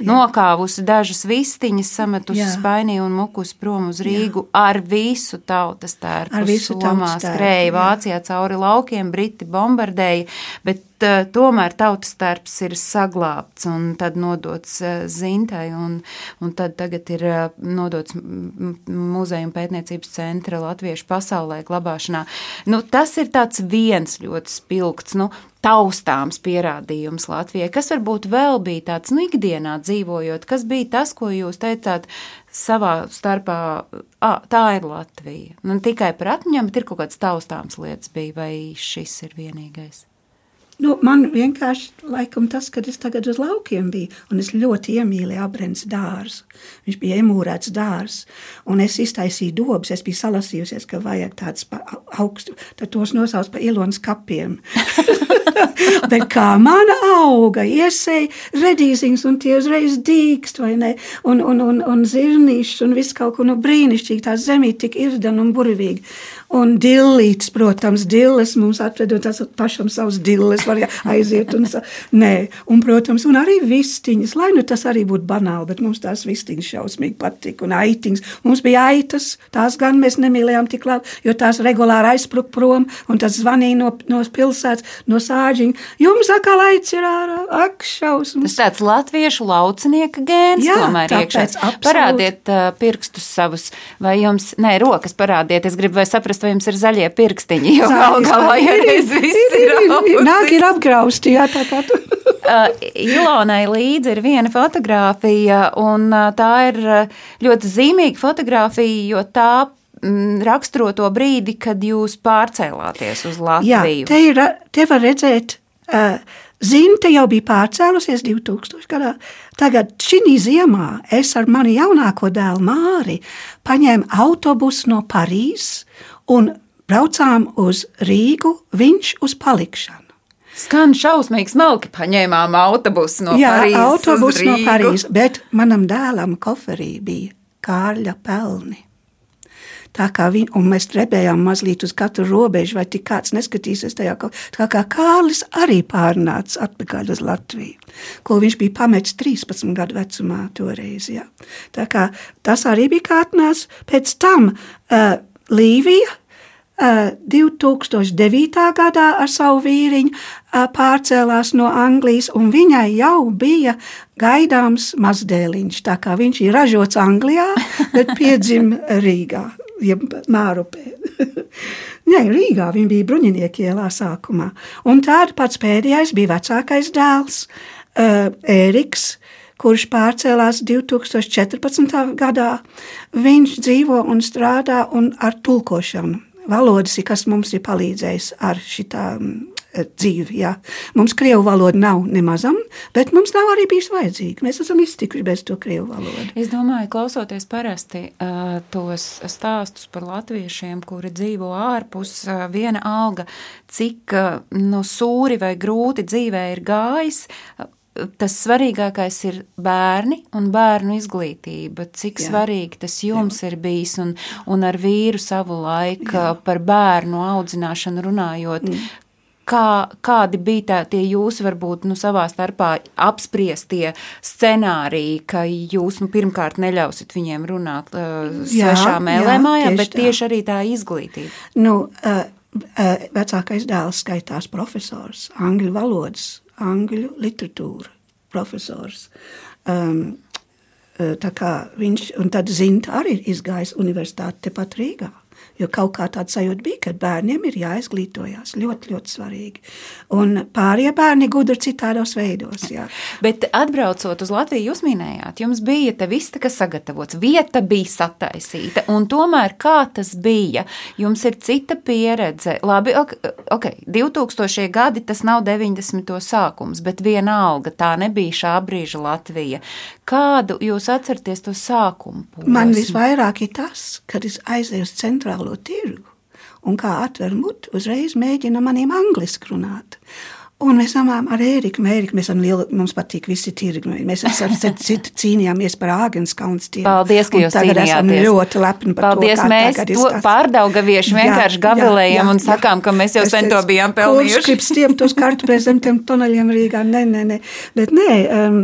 A: nokāvusi dažas vistiņas, sametusi
C: Jā.
A: spainī un mukus prom uz Rīgu ar visu tautas tērpu.
C: Ar visu
A: somā
C: tautas tērpu,
A: skrēja
C: jā.
A: Vācijā cauri laukiem, Briti bombardēja, bet uh, tomēr tautas darbs ir saglabāts un tad nodots uh, Zintai, un, un tad tagad ir uh, nodots muzeja un pētniecības centra Latviešu pasaulē glabāšanā. Nu, tas ir viens ļoti spilgts. Nu, taustāms pierādījums Latvijai. Kas varbūt vēl bija tāds nu, ikdienā dzīvojot, kas bija tas, ko jūs teicāt savā starpā, à, tā ir Latvija. Nu, tikai par atmiņām, bet ir kaut kāds taustāms lietas bija, vai šis ir vienīgais?
C: Nu, man vienkārši laikam tas, kad es tagad uz laukiem biju, un es ļoti iemīlēju abrens dārzu. Viņš bija iemūrēts dārzs, un es iztaisīju dobas. Es biju salasījusies, ka vajag tādus augstus, tad tos nosauc par ilonas kapiem. Bet kā mana auga, iesēja redīziņas, un tie uzreiz dīkst, vai ne? Un, un, un, un zirnīšs, un viss kaut ko no brīnišķīgi, tā zemīte tik irdena un burvīga. Un dillīts, protams, dilles mums atvedot tas pašam savus dilles, var aiziet un, nē, un, protams, un arī vistiņas, lai nu tas arī būtu banāli, bet mums tās vistiņas šausmīgi patika, un aitiņas. Mums bija aitas, tās gan mēs nemīlējām tik labi, jo tās regulāri aizpruk prom, un tas zvanīja no, no pilsētas, no sāģiņa. Jums atkal aici ir ārā, ak, šausmas.
A: Tas tāds latviešu laucinieka gēns
C: Jā,
A: tomēr iekšā. Parādiet uh, pirkstus savus, vai jums, nē, rokas parādiet, es gribu vai saprast, vai jums ir zaļie pirkstiņi, jo gal galā jau reiz viss ir.
C: Nāk ir apgrausti, jā, tā kā tu.
A: uh, Ilonai līdzi ir viena fotografija, un uh, tā ir ļoti zīmīga fotografija, jo tā mm, raksturo to brīdi, kad jūs pārcēlāties uz Latviju.
C: Jā, te, ir, te var redzēt, uh, Zinte jau bija pārcēlusies 2000. gadā. Tagad šī ziemā es ar mani jaunāko dēlu Māri paņēmu autobusu no Parīzes un braucām uz Rīgu, viņš uz palikšanu.
A: Skan šausmīgi smalki, paņēmām autobusu no
C: Jā,
A: Parīzes.
C: autobusu no Parīzes, bet manam dēlam koferī bija Kārļa pelni. Tā kā viņi, un mēs trebējām mazliet uz katru robežu, vai tik kāds neskatīsies tajā, tā kā Kārlis arī pārnāca atpakaļ uz Latviju, ko viņš bija pametis 13 gadu vecumā toreiz, jā. Tā kā tas arī bija kā atnāca. Pēc tam uh, Līvija 2009. gadā ar savu vīriņu pārcēlās no Anglijas, un viņai jau bija gaidāms mazdēliņš. Tā kā viņš ir ražots Anglijā, bet piedzima Rīgā, jeb Mārupē. Nē, Rīgā viņa bija bruņinieki ielā sākumā. Un tāda pats pēdējais bija vecākais dēls, Ēriks, kurš pārcēlās 2014. gadā. Viņš dzīvo un strādā un ar tulkošanu. Valodas ir kas mums ir palīdzējis ar šitām dzīvi. Jā. Mums krievu valoda nav nemazam, bet mums nav arī bijis vajadzīga. Mēs esam iztikuši bez to krievu valodu.
A: Es domāju, klausoties parasti uh, tos stāstus par latviešiem, kuri dzīvo ārpus uh, viena alga, cik uh, no sūri vai grūti dzīvē ir gājis. Uh, tas svarīgākais ir bērni un bērnu izglītība. Cik Jā. svarīgi tas jums Jā. ir bijis un, un ar vīru savu laiku Jā. par bērnu audzināšanu runājot. Mm. Kā, kādi bija tā, tie jūsu, varbūt, nu, savā starpā apspriestie scenāriji, ka jūs nu, pirmkārt neļausiet viņiem runāt uh, svešā mēlēmājā, bet tieši tā. arī tā izglītība?
C: Nu, uh, uh, vecākais dēls skaitās profesors, angļu valodas angļu literatūra profesors. Um, tā kā viņš, un tad Zinta arī ir izgājis universitāti tepat Rīgā. Jo kaut kā tāds sajūta bija, ka bērniem ir jāizglītojas. Ļoti, ļoti svarīgi. Un pārējie bērni gudri citādos veidos. Jā.
A: Bet atbraucot uz Latviju, jūs minējāt, jums bija te viss tā sagatavots, vieta bija sataisīta. Un tomēr kā tas bija? Jums ir cita pieredze. Labi, ok, 2000. gadi tas nav 90. sākums, bet vienalga tā nebija šā brīža Latvija. Kādu jūs atceraties to sākumu? Posmu?
C: Man visvairāk ir tas, kad es aizēju uz centrālo tirgu un kā atver muti, uzreiz mēģina maniem angliski runāt. Un mēs domājam, ar Ēriku, Ēriku mēs esam lieli, mums patīk visi tirgi. Mēs esam cīnījāmies par Āgenskalnas tirgu.
A: Paldies, ka jūs cīnījāties.
C: ļoti lepni par
A: Paldies,
C: to.
A: Paldies, mēs to pārdaugavieši vienkārši gavilējam un sakām, ka mēs jau sen to bijām pelnījuši.
C: Kurš grib stiem tos kartupeļus zem tiem toneļiem Rīgā? Nē, nē, nē. Bet nē. Um,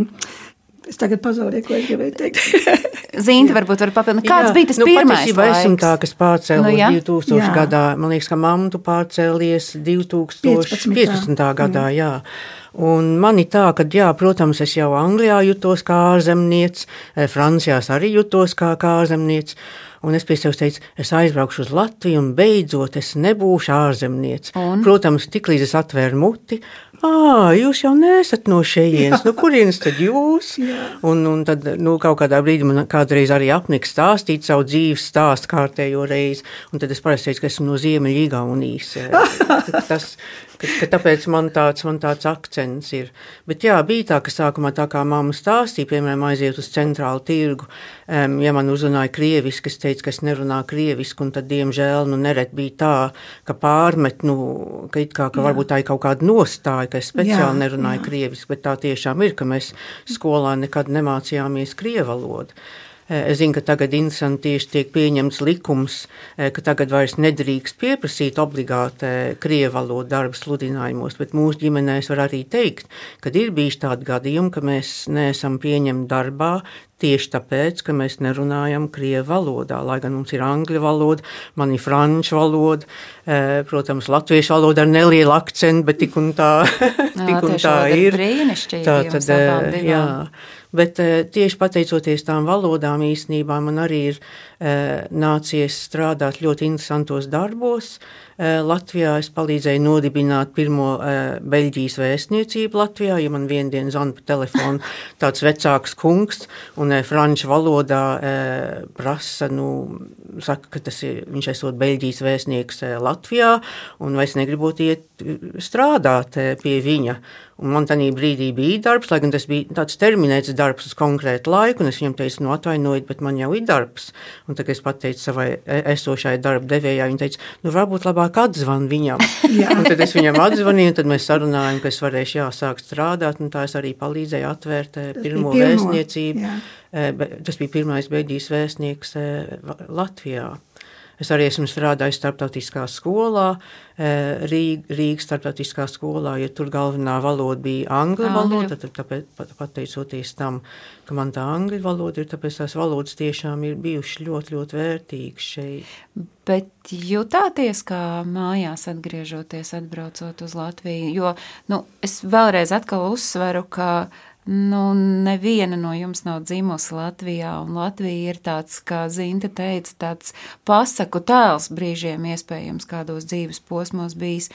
C: Es tagad pazaudēju, ko es gribēju teikt.
A: Zinta varbūt var papildināt. Kāds
B: Jā,
A: bija tas
B: nu,
A: pirmais
B: patiesībā esmu tā, kas pārcēlās
A: Nu, jā.
B: 2000
C: Jā.
B: gadā. Man liekas, ka mamma tu pārcēlies 2015.
C: 15.
B: gadā. Jā. Un man ir tā, ka, jā, protams, es jau Anglijā jutos kā ārzemnieks, eh, Francijā arī jutos kā, kā ārzemnieks. Un es pie sevis teicu, es aizbraukšu uz Latviju, un beidzot es nebūšu ārzemnieks. Protams, tiklīdz es atvēru muti, ah, jūs jau nesat no šejienes, no kurienes tad jūs? Un, un tad nu, kaut kādā brīdī man kādreiz arī apniks stāstīt savu dzīves stāstu kārtējo reizi. Un tad es parasti teicu, ka esmu no Ziemeļīgaunijas. Tas, ka, ka tāpēc man tāds, man tāds akcents ir. Bet jā, bija tā, ka sākumā tā kā mamma stāstīja, piemēram, aiziet uz centrālu tirgu, um, ja man uzrunāja krieviski, es teicu, ka es nerunāju krieviski, un tad, diemžēl, nu, neret bija tā, ka pārmet, nu, ka it kā, ka varbūt tā ir kaut kāda nostāja, ka es speciāli
C: Jā,
B: nerunāju krieviski, bet tā tiešām ir, ka mēs skolā nekad nemācījāmies krievalodu. Eh, Es zinu, ka tagad interesanti tieši tiek pieņemts likums, eh, ka tagad vairs nedrīkst pieprasīt obligāti eh, krievu valodu darba sludinājumos, bet mūsu ģimenēs var arī teikt, ka ir bijuši tādi gadījumi, ka mēs neesam pieņemti darbā tieši tāpēc, ka mēs nerunājam krievu valodā, lai gan mums ir angļu valoda, man ir franču valoda, eh, protams, latviešu valoda ar nelielu akcentu, bet tik un tā, tik un tā
A: ir brīnišķīga
B: Tā tad, eh, jā. Bet eh, tieši pateicoties tām valodām, īstenībā man arī ir eh, nācies strādāt ļoti interesantos darbos. Eh, Latvijā es palīdzēju nodibināt pirmo eh, Beļģijas vēstniecību Latvijā, ja man vienā dienā zvanīja pa telefonu tāds vecāks kungs un eh, franču valodā prasa, nu, saka, ka tas ir, viņš esot Beļģijas vēstnieks Latvijā un vai es negribot iet strādāt pie viņa. Un man tajā brīdī bija darbs, lai gan tas bija tāds terminēts darbs uz konkrētu laiku, es viņam teicu, nu, atvainojiet, bet man jau ir darbs. Un tad, kad es pateicu savai e- esošajai darba devējai, viņa teica, nu, varbūt labāk atzvan viņam. un tad es viņam atzvanīju, un tad mēs sarunājām, ka es varēšu jāsākt strādāt, un tā es arī palīdzēju atvērt eh, pirmo
C: pirmo,
B: vēstniecību.
C: jā.
B: Eh, Tas bija pirmais Beļģijas vēstnieks eh, Latvijā. Es arī esmu strādājis starptautiskā skolā, eh, Rīg- Rīgas starptautiskā skolā, jo tur galvenā valoda bija angļu valoda. Tad, tāpēc, pat- pateicoties tam, ka man tā angļu valoda ir, tāpēc tās valodas tiešām ir bijušas ļoti, ļoti vērtīgas šeit.
A: Bet jutāties kā mājās, atgriežoties, atbraucot uz Latviju? Jo nu, es vēlreiz atkal uzsveru, ka nu, neviena no jums nav dzimusi Latvijā. un Latvija ir tāds, kā Zinta teica, tāds pasaku tēls brīžiem, iespējams, kādos dzīves posmos bijis.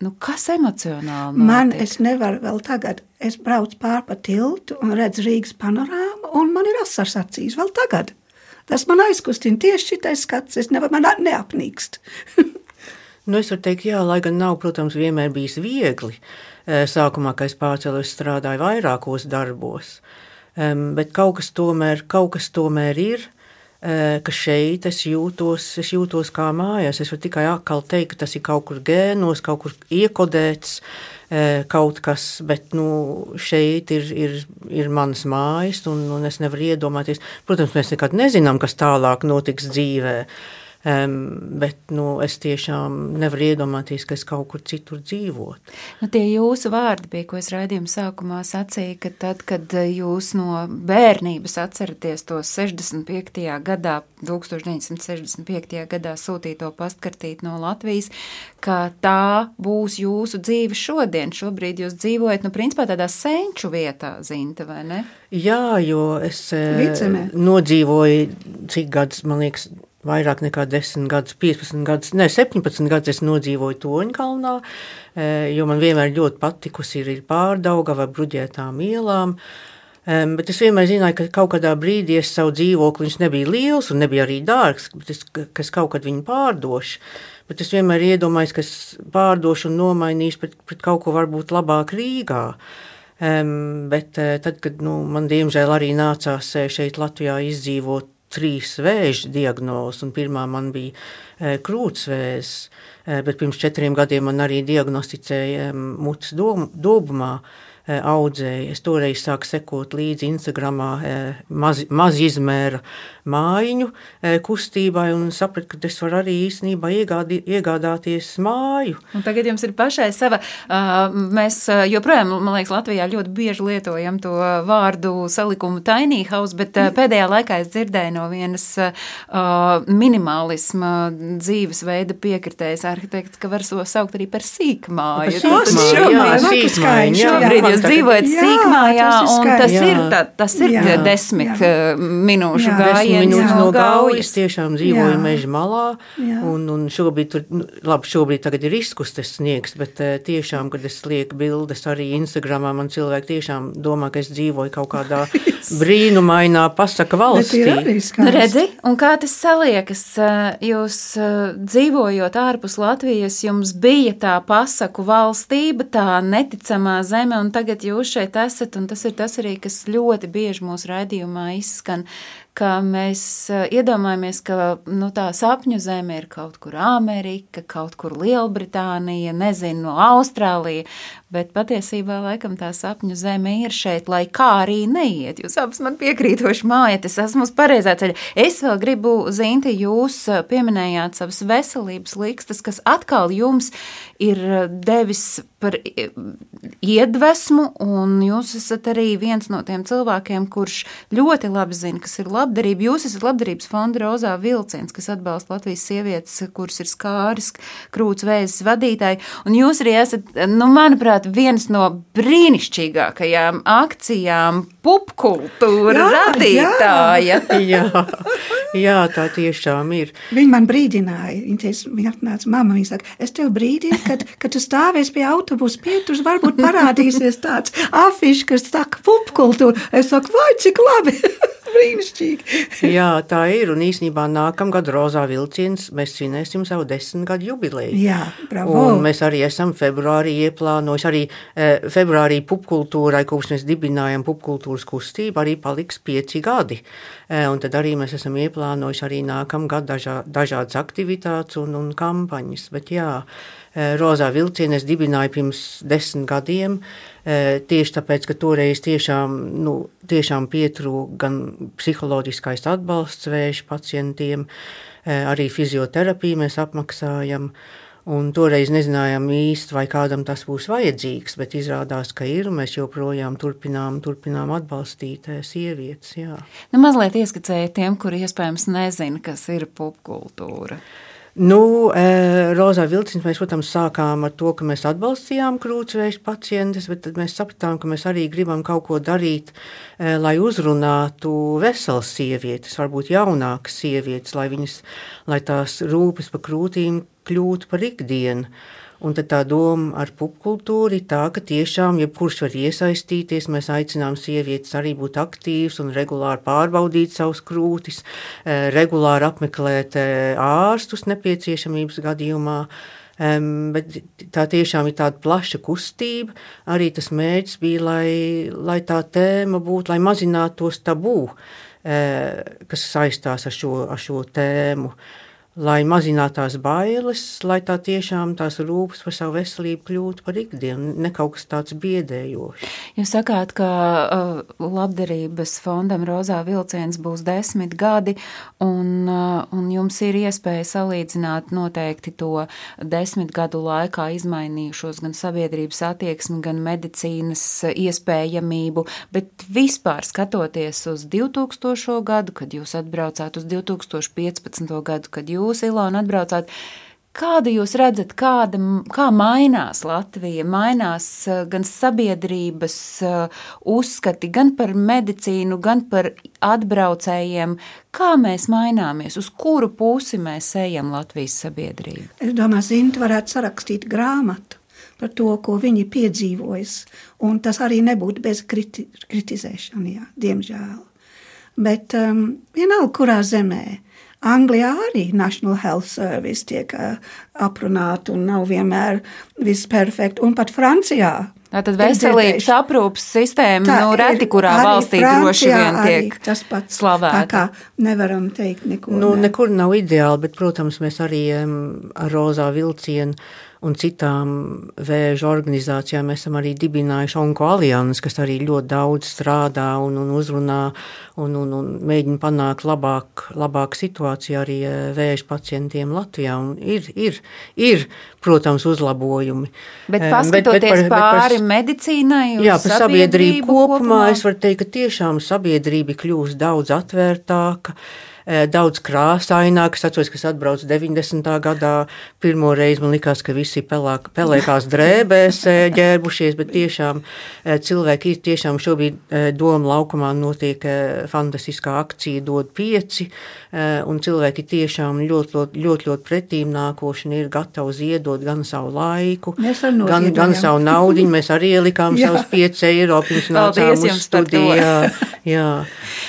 A: Nu, kas emocionāli
C: Man
A: notika?
C: es nevaru vēl tagad. Es braucu pāri pa tiltu un redzu Rīgas panorāmu, un man ir asars acīs vēl tagad. Tas man aizkustina tieši šitais skats. Es nevaru, man neapnīkst.
B: Nu, es varu teikt, jā, lai gan nav, protams, vienmēr bijis viegli. Eh, Sākumā, kad es pārcēlos, strādāju vairākos darbos, bet kaut kas tomēr, kaut kas tomēr ir. eh, Ka šeit es jūtos, es jūtos kā mājās. Es varu tikai atkal teikt, ka tas ir kaut kur gēnos, kaut kur iekodēts, eh, kaut kas, bet nu, šeit ir, ir, ir manas mājas, un, un es nevaru iedomāties. Protams, mēs nekad nezinām, kas tālāk notiks dzīvēm. Um, bet nu, es tiešām nevaru iedomāties, ka es kaut kur citur dzīvotu.
A: Nu, tie jūsu vārdi bija, ko es raidījuma sākumā sacīju, ka tad, kad jūs no bērnības atceraties to 65. gadā, 1965. gadā sūtīto pastkartīti no Latvijas, ka tā būs jūsu dzīve šodien. Šobrīd jūs dzīvojat, nu, principā tādā senču vietā, Zinta, vai ne?
B: Jā, jo es eh,
C: Vicemē.
B: nodzīvoju, cik gadus, man liekas, vairāk nekā 10 gadus, 15 gadus, ne 17 gadus es nodzīvoju Toņkalnā, eh, jo man vienmēr ļoti patikusi ir, pārdauga vai bruģētām ielām. Bet es vienmēr zināju, ka kaut kādā brīdī es savu dzīvokli, viņš nebija liels un nebija arī dārgs, bet es, ka es kaut kad viņu pārdošu. Bet es vienmēr iedomājos, ka es pārdošu un nomainīšu pret, pret kaut ko varbūt labāk Rīgā. Um, bet eh, tad, kad nu, man diemžēl arī nācās eh, šeit Latvijā izdzīvot trīs vēža diagnozes, un pirmā man bija e, krūtsvēzis, e, bet pirms četriem gadiem man arī diagnosticēja e, mutes dom- dobumā. eh, audzēja. Es toreiz sāku sekot līdzi Instagramā eh, maz, maz izmēra mājiņu eh, kustībai un sapratu, ka es varu arī īstenībā iegādi, iegādāties māju.
A: Un tagad jums ir pašai sava. Mēs joprojām, man liekas, Latvijā ļoti bieži lietojam to vārdu salikumu tiny house, bet pēdējā laikā es dzirdēju no vienas minimālisma dzīvesveida piekritējas arhitekts, ka var so saukt arī par sīkmāju.
B: Šobrīd,
A: šobrīd jūs dzīvojat sīkmājā, un tas ir, tā, tas ir jā, desmit jā. minūšu gājiens
B: no gaujas. Tiešām dzīvoju meža malā, jā. un, un šobrīd, tur, nu, labi, šobrīd tagad ir izkustes sniegs, bet tiešām, kad es lieku bildes arī Instagramā, man cilvēki tiešām domā, ka es dzīvoju kaut kādā brīnumainā pasaka valstī.
A: Nu, redzi, un kā tas saliekas, jūs dzīvojot ārpus Latvijas, jums bija tā pasaku valstība, tā neticamā zeme, un tagad jūs šeit esat, un tas ir tas arī, kas ļoti bieži mūsu raidījumā izskan, ka mēs iedomājamies, ka nu, tā sapņu zeme ir kaut kur Amerika, kaut kur Lielbritānija, nezinu, no Austrālija, bet patiesībā laikam tā sapņu zeme ir šeit, lai kā arī neiet. Jūs abas man piekrītoši mājat, es esmu uz pareizā ceļa. Es vēl gribu, Zinti, jūs pieminējāt savas veselības likstas, kas atkal jums ir devis par iedvesmu, un jūs esat arī viens no tiem cilvēkiem, kurš ļoti labi zina, kas ir labdarība. Jūs esat labdarības fonda Rozā Vilciens, kas atbalsta Latvijas sievietes, kuras ir skāris, krūts vēzis vadītāji, un jūs arī esat, nu, manuprāt, viens no brīnišķīgākajām akcijām pupkultūra radītāja.
B: Jā, jā, tā tiešām ir.
C: Viņa man brīdināja. Viņa, teica, viņa atnāca, mamma, viņa saka, es tev brīdinu, kad, kad tu stāvēsi pie autobusa pietus, varbūt parādīsies tāds afišs, kas saka pupkultūra. Es saku, vai cik labi! Brīnišķīgi.
B: Jā, tā ir. Un īsnībā nākamgad Rozā vilciens mēs svinēsim savu desmitgadu jubileju.
C: Jā, bravo.
B: Un mēs arī esam februārī ieplānojuši, arī e, februārī pupkultūrai, kopš mēs dibinājam pupkultūras kustību, arī paliks pieci gadi. E, un tad arī mēs esam ieplānojuši arī nākamgad dažā, dažādas aktivitātes un, un kampaņas. Bet jā, e, Rozā vilcienu es dibināju pirms desmit gadiem. Tieši tāpēc, ka toreiz tiešām, nu, tiešām pietrūka gan psiholoģiskais atbalsts vēža pacientiem, arī fizioterapiju mēs apmaksājam. Un toreiz nezinājām īsti, vai kādam tas būs vajadzīgs, bet izrādās, ka ir. Mēs joprojām turpinām, turpinām atbalstīt sievietes. Jā.
A: Nu, mazliet ieskicējiet tiem, kuri iespējams nezina, kas ir popkultūra.
B: Nu, e, Rozā Vilciņš mēs, protams, sākām ar to, ka mēs atbalstījām krūtsvēju pacientus, bet tad mēs sapratām, ka mēs arī gribam kaut ko darīt, e, lai uzrunātu veselas sievietes, varbūt jaunākas sievietes, lai, viņas, lai tās rūpes par krūtīm kļūtu par ikdienu. Un tā doma ar popkultūru ir tā, ka tiešām jebkurš var iesaistīties. Mēs aicinām sievietes arī būt aktīvas un regulāri pārbaudīt savus krūtis, eh, regulāri apmeklēt eh, ārstus nepieciešamības gadījumā. Um, bet tā tiešām ir tāda plaša kustība. Arī tas mērķis bija, lai, lai tā tēma būtu, lai mazinātu tos tabū, uh, kas saistās ar šo, ar šo tēmu. Uh, lai mazinātu tās bailes, lai tā tiešām tās rūpes par savu veselību kļūtu par ikdienu, ne kaut kas tāds biedējošs.
A: Jūs sakāt, ka uh, labdarības fondam Rozā vilciens būs desmit gadi, un, uh, un jums ir iespēja salīdzināt noteikti to desmit gadu laikā izmainījušos gan sabiedrības attieksmi, gan medicīnas iespējamību, bet vispār skatoties uz 2000. gadu, kad jūs atbraucāt uz 2015. gadu, kad jūs jūs, Ilona, atbraucāt. Kādu jūs redzat, kāda, kā mainās Latvija? Mainās eh, gan sabiedrības eh, uzskati, gan par medicīnu, gan par atbraucējiem. Kā mēs maināmies, uz kuru pusi mēs ejam Latvijas sabiedrība?
C: Es domāju, Zinta varētu sarakstīt grāmatu par to, ko viņi piedzīvojas. Un tas arī nebūtu bez kriti, kritizēšana, jā, diemžēl. Bet um, vienalga, kurā zemē Anglijā arī National Health Service tiek uh, aprunāta un nav vienmēr viss perfekti. Un pat Francijā
A: Tātad veselības aprūpas sistēma, tā nu, reti kurā valstī droši vien tiek tas pats slavēta. Tā kā
C: nevaram teikt neko.
B: Nu, ne. nekur nav ideāli, bet, protams, mēs arī um, ar rozā vilcienu un citām vēža organizācijām. Esam arī dibinājuši Onko alianses, kas arī ļoti daudz strādā un, un uzrunā un, un, un mēģina panākt labāk, labāku situāciju arī eh, vēža pacientiem Latvijā. Un ir, ir, ir, protams, uzlabojumi.
A: Bet paskatoties bet, bet par, pāri bet par, medicīnai,
B: jā, par sabiedrību kopumā, kopumā, es varu teikt, ka tiešām sabiedrība kļūst daudz atvērtāka. Eh, daudz krāsaināk. Es atceros, ka es atbraucu 90. gadā. Pirmo reizi man likās, ka visi pelāk, pelēkās drēbēs eh, ģērbušies, bet tiešām eh, cilvēki ir tiešām šobrīd doma laukumā notiek fantastiskā akcija dod pieci, un cilvēki tiešām ļoti, ļoti, ļoti, ļoti pretīm nākoši un ir gatavi ziedot gan savu laiku, gan, gan savu naudu. Mēs arī ielikām savus 5 eiro pirms nācām uz studiju. Jā, jā.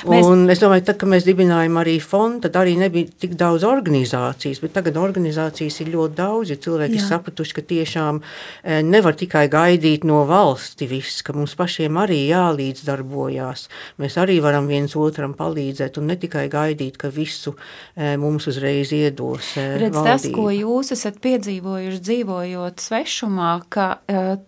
B: Un mēs... es domāju, tad, kad mēs dibinājām arī fondu, tad arī nebija tik daudz organizācijas, bet tagad organizācijas ir ļoti daudz, jo cilvēki Jā. ir sapratuši, ka tiešām e, nevar tikai gaidīt no valsti viss, ka mums pašiem arī jālīdzdarbojās. Mēs arī varam viens otram palīdzēt un ne tikai gaidīt, ka visu e, mums uzreiz iedos. E,
A: Redz, valdība. tas, ko jūs esat piedzīvojuši dzīvojot svešumā, ka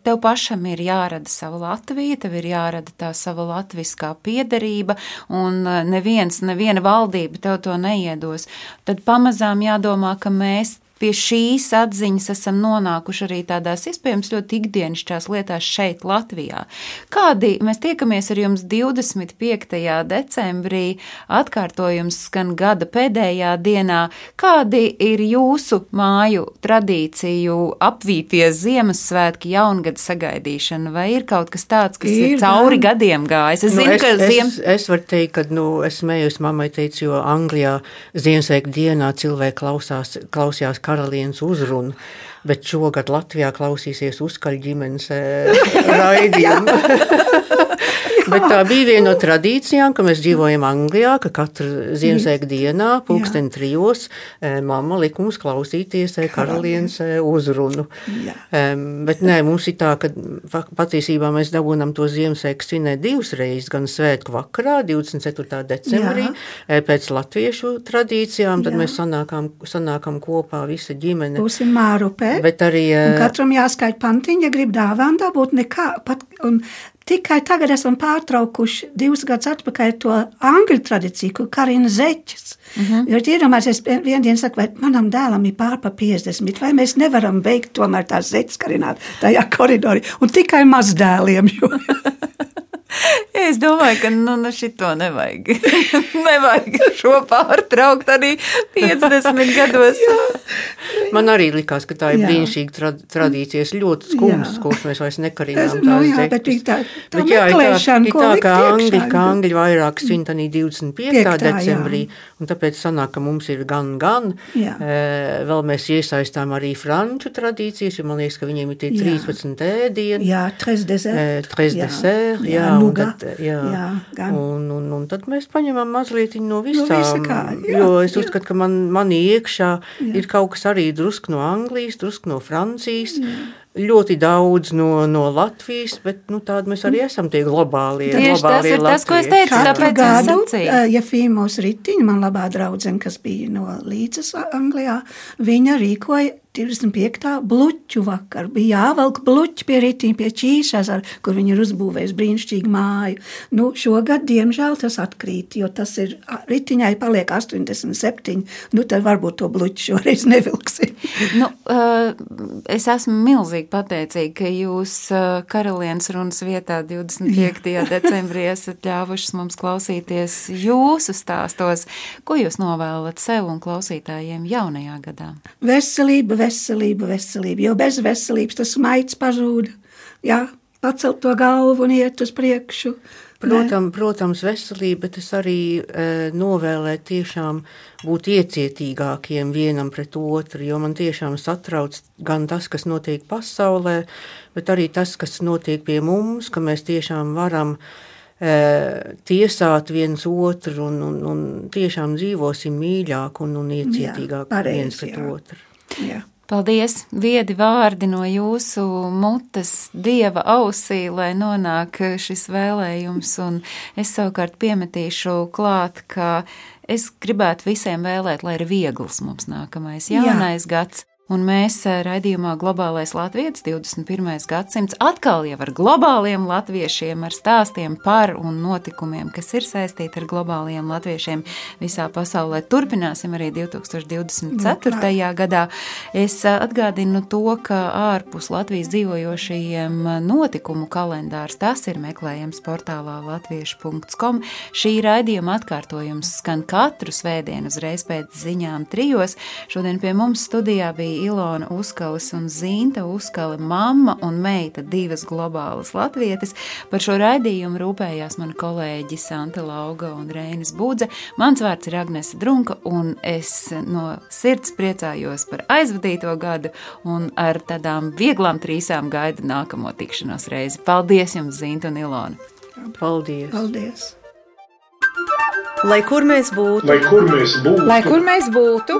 A: tev pašam ir jārada sava Latvija, tev ir jārada tā sava latviskā piederība, un neviens, neviena valdība tev to neiedos, tad pamazām jādomā, ka mēs pie šīs atziņas esam nonākuši arī tādās iespējams ļoti ikdienišķās lietās šeit, Latvijā. Kādi mēs tiekamies ar jums 25. decembrī, atkārtojums skan gada pēdējā dienā. Kādi ir jūsu māju tradīciju apvītie Ziemassvētki, jaungada sagaidīšana, vai ir kaut kas tāds, kas ir, ir cauri gan. gadiem gājis?
B: Es, nu, zinu, es, ka ziem... es, es varu teikt, ka nu, es smējos mammai teicu, jo Anglijā Ziemassvētku dienā cilvēki klausās, klausījās karalienes uzrunu. Bet šogad Latvijā klausīsies uzkaļ ģimenes raidījumu. Bet tā bija viena no tradīcijām, ka mēs dzīvojam Anglijā, ka katru Ziemassvētku dienā, pulksten trijos, mamma lika mums klausīties karalienes uzrunu. Jā. Bet nē, mums ir tā, ka patiesībā mēs dabūnam to Ziemassvētku svinēt divas reizes, gan svētku vakarā, 24. decembrī, Jā. pēc latviešu tradīcijām, tad Jā. mēs sanākam, sanākam kopā visa ģimene.
C: Būsim mārupē.
B: Bet arī.
C: Un katram jāskaita pantiņa, ja grib dāvānu dabūt nekā. Pat, un Tikai tagad esam pārtraukuši divus gadus atpakaļ to angļu tradīciju, kur karina zeķis. Uh -huh. Jo iedomājieties, vienā dienā saka, vai manam dēlam ir pārpa 50, vai mēs nevaram beigt tomēr tās zeķes karināt tajā koridorī, un tikai mazdēliem.
A: Es domāju, ka nu, nu šito nevajag. nevajag šo pārtraukt arī 50 gados.
B: Man arī likās, ka tā ir brīnišķīga tra tradīcija. Ļoti skumjas, kurš mēs vairs nekarinām.
C: Nu, jā, bet tā, tā bet jā, ir tā, ir tā
B: ka angļi, ka angļi vairāk svin arī 25. Piektā, decembrī, jā. un tāpēc sanāk, ka mums ir gan, gan. Jā. Vēl mēs iesaistām arī franču tradīcijas, jo man liekas, ka viņiem ir tie 13 ēdieni.
C: Jā, tres desert.
B: Tres desert, jā. jā un tad, jā, jā, gan. un, un, un tad mēs paņemam mazliet no visām. No visa kā, jā, jo es jā. uzskatu, ka man, manī iekšā jā. ir kaut kas arī drusku no Anglijas, drusku no Francijas. Jā ļoti daudz no, no Latvijas, bet nu, tādi mēs arī esam tie globālie.
A: Tieši globālie tas ir Latvijas. tas, ko es teicu, Katru tāpēc gadu,
C: ja Fīmos Ritiņa, man labā draudzene, kas bija no Līdzes Anglijā, viņa rīkoja 25. bluķu vakar. Bija jāvelk bluķi pie rītīm, pie čīšas, kur viņi ir uzbūvējuši brīnišķīgu māju. Nu, šogad, diemžēl, tas atkrīt, jo tas ir rītiņai paliek 87. Nu, tad varbūt to bluķi šoreiz nevilksim.
A: nu, es esmu milzīgi pateicīga, ka jūs karalienes runas vietā 25. Jā. decembrī esat ļāvušas mums klausīties jūsu stāstos. Ko jūs novēlat sev un klausītājiem jaunajā gadā?
C: Veselība, veselība, veselība. Jo bez veselības tas maigs pazūd. Jā, pacelt to galvu un iet uz priekšu.
B: Protams, protams, veselība, bet es arī e, novēlēju tiešām būt iecietīgākiem vienam pret otru, jo man tiešām satrauc gan tas, kas notiek pasaulē, bet arī tas, kas notiek pie mums, ka mēs tiešām varam e, tiesāt viens otru un, un, un tiešām dzīvosim mīļāk un, un iecietīgāk jā, pareiz, viens pret jā. otru.
A: Jā. Paldies! Viedi vārdi no jūsu mutes, dieva ausī, lai nonāk šis vēlējums. Un es savukārt piemetīšu klāt, ka es gribētu visiem vēlēt, lai ir viegls mums nākamais jaunais Jā. gads Un mēs eh, raidījumā Globālais Latvijas 21. gadsimts atkal jau ar globāliem latviešiem, ar stāstiem par un notikumiem, kas ir saistīti ar globāliem latviešiem visā pasaulē. Turpināsim arī 2024. gadā. Es eh, atgādinu to, ka ārpus Latvijas dzīvojošajiem notikumu kalendārs tas ir meklējams portālā latviešu.com. Šī raidījuma atkārtojums skan katru svētdienu uzreiz pēc ziņām trijos. Šodien pie mums studijā bija Ilona Uskalis un Zinta Uskali, mamma un meita, divas globālas latvietes. Par šo raidījumu rūpējās mana kolēģi Santa Lauga un Reinis Budze. Mans vārds ir Agnese Drunka, un es no sirds priecājos par aizvadīto gadu un ar tādām vieglām trīsām gaidu nākamo tikšanos reizi. Paldies jums, Zinta un Ilona!
B: Paldies!
C: Paldies!
B: Lai kur mēs būtu,
D: Lai kur mēs būtu,
E: Lai kur mēs būtu,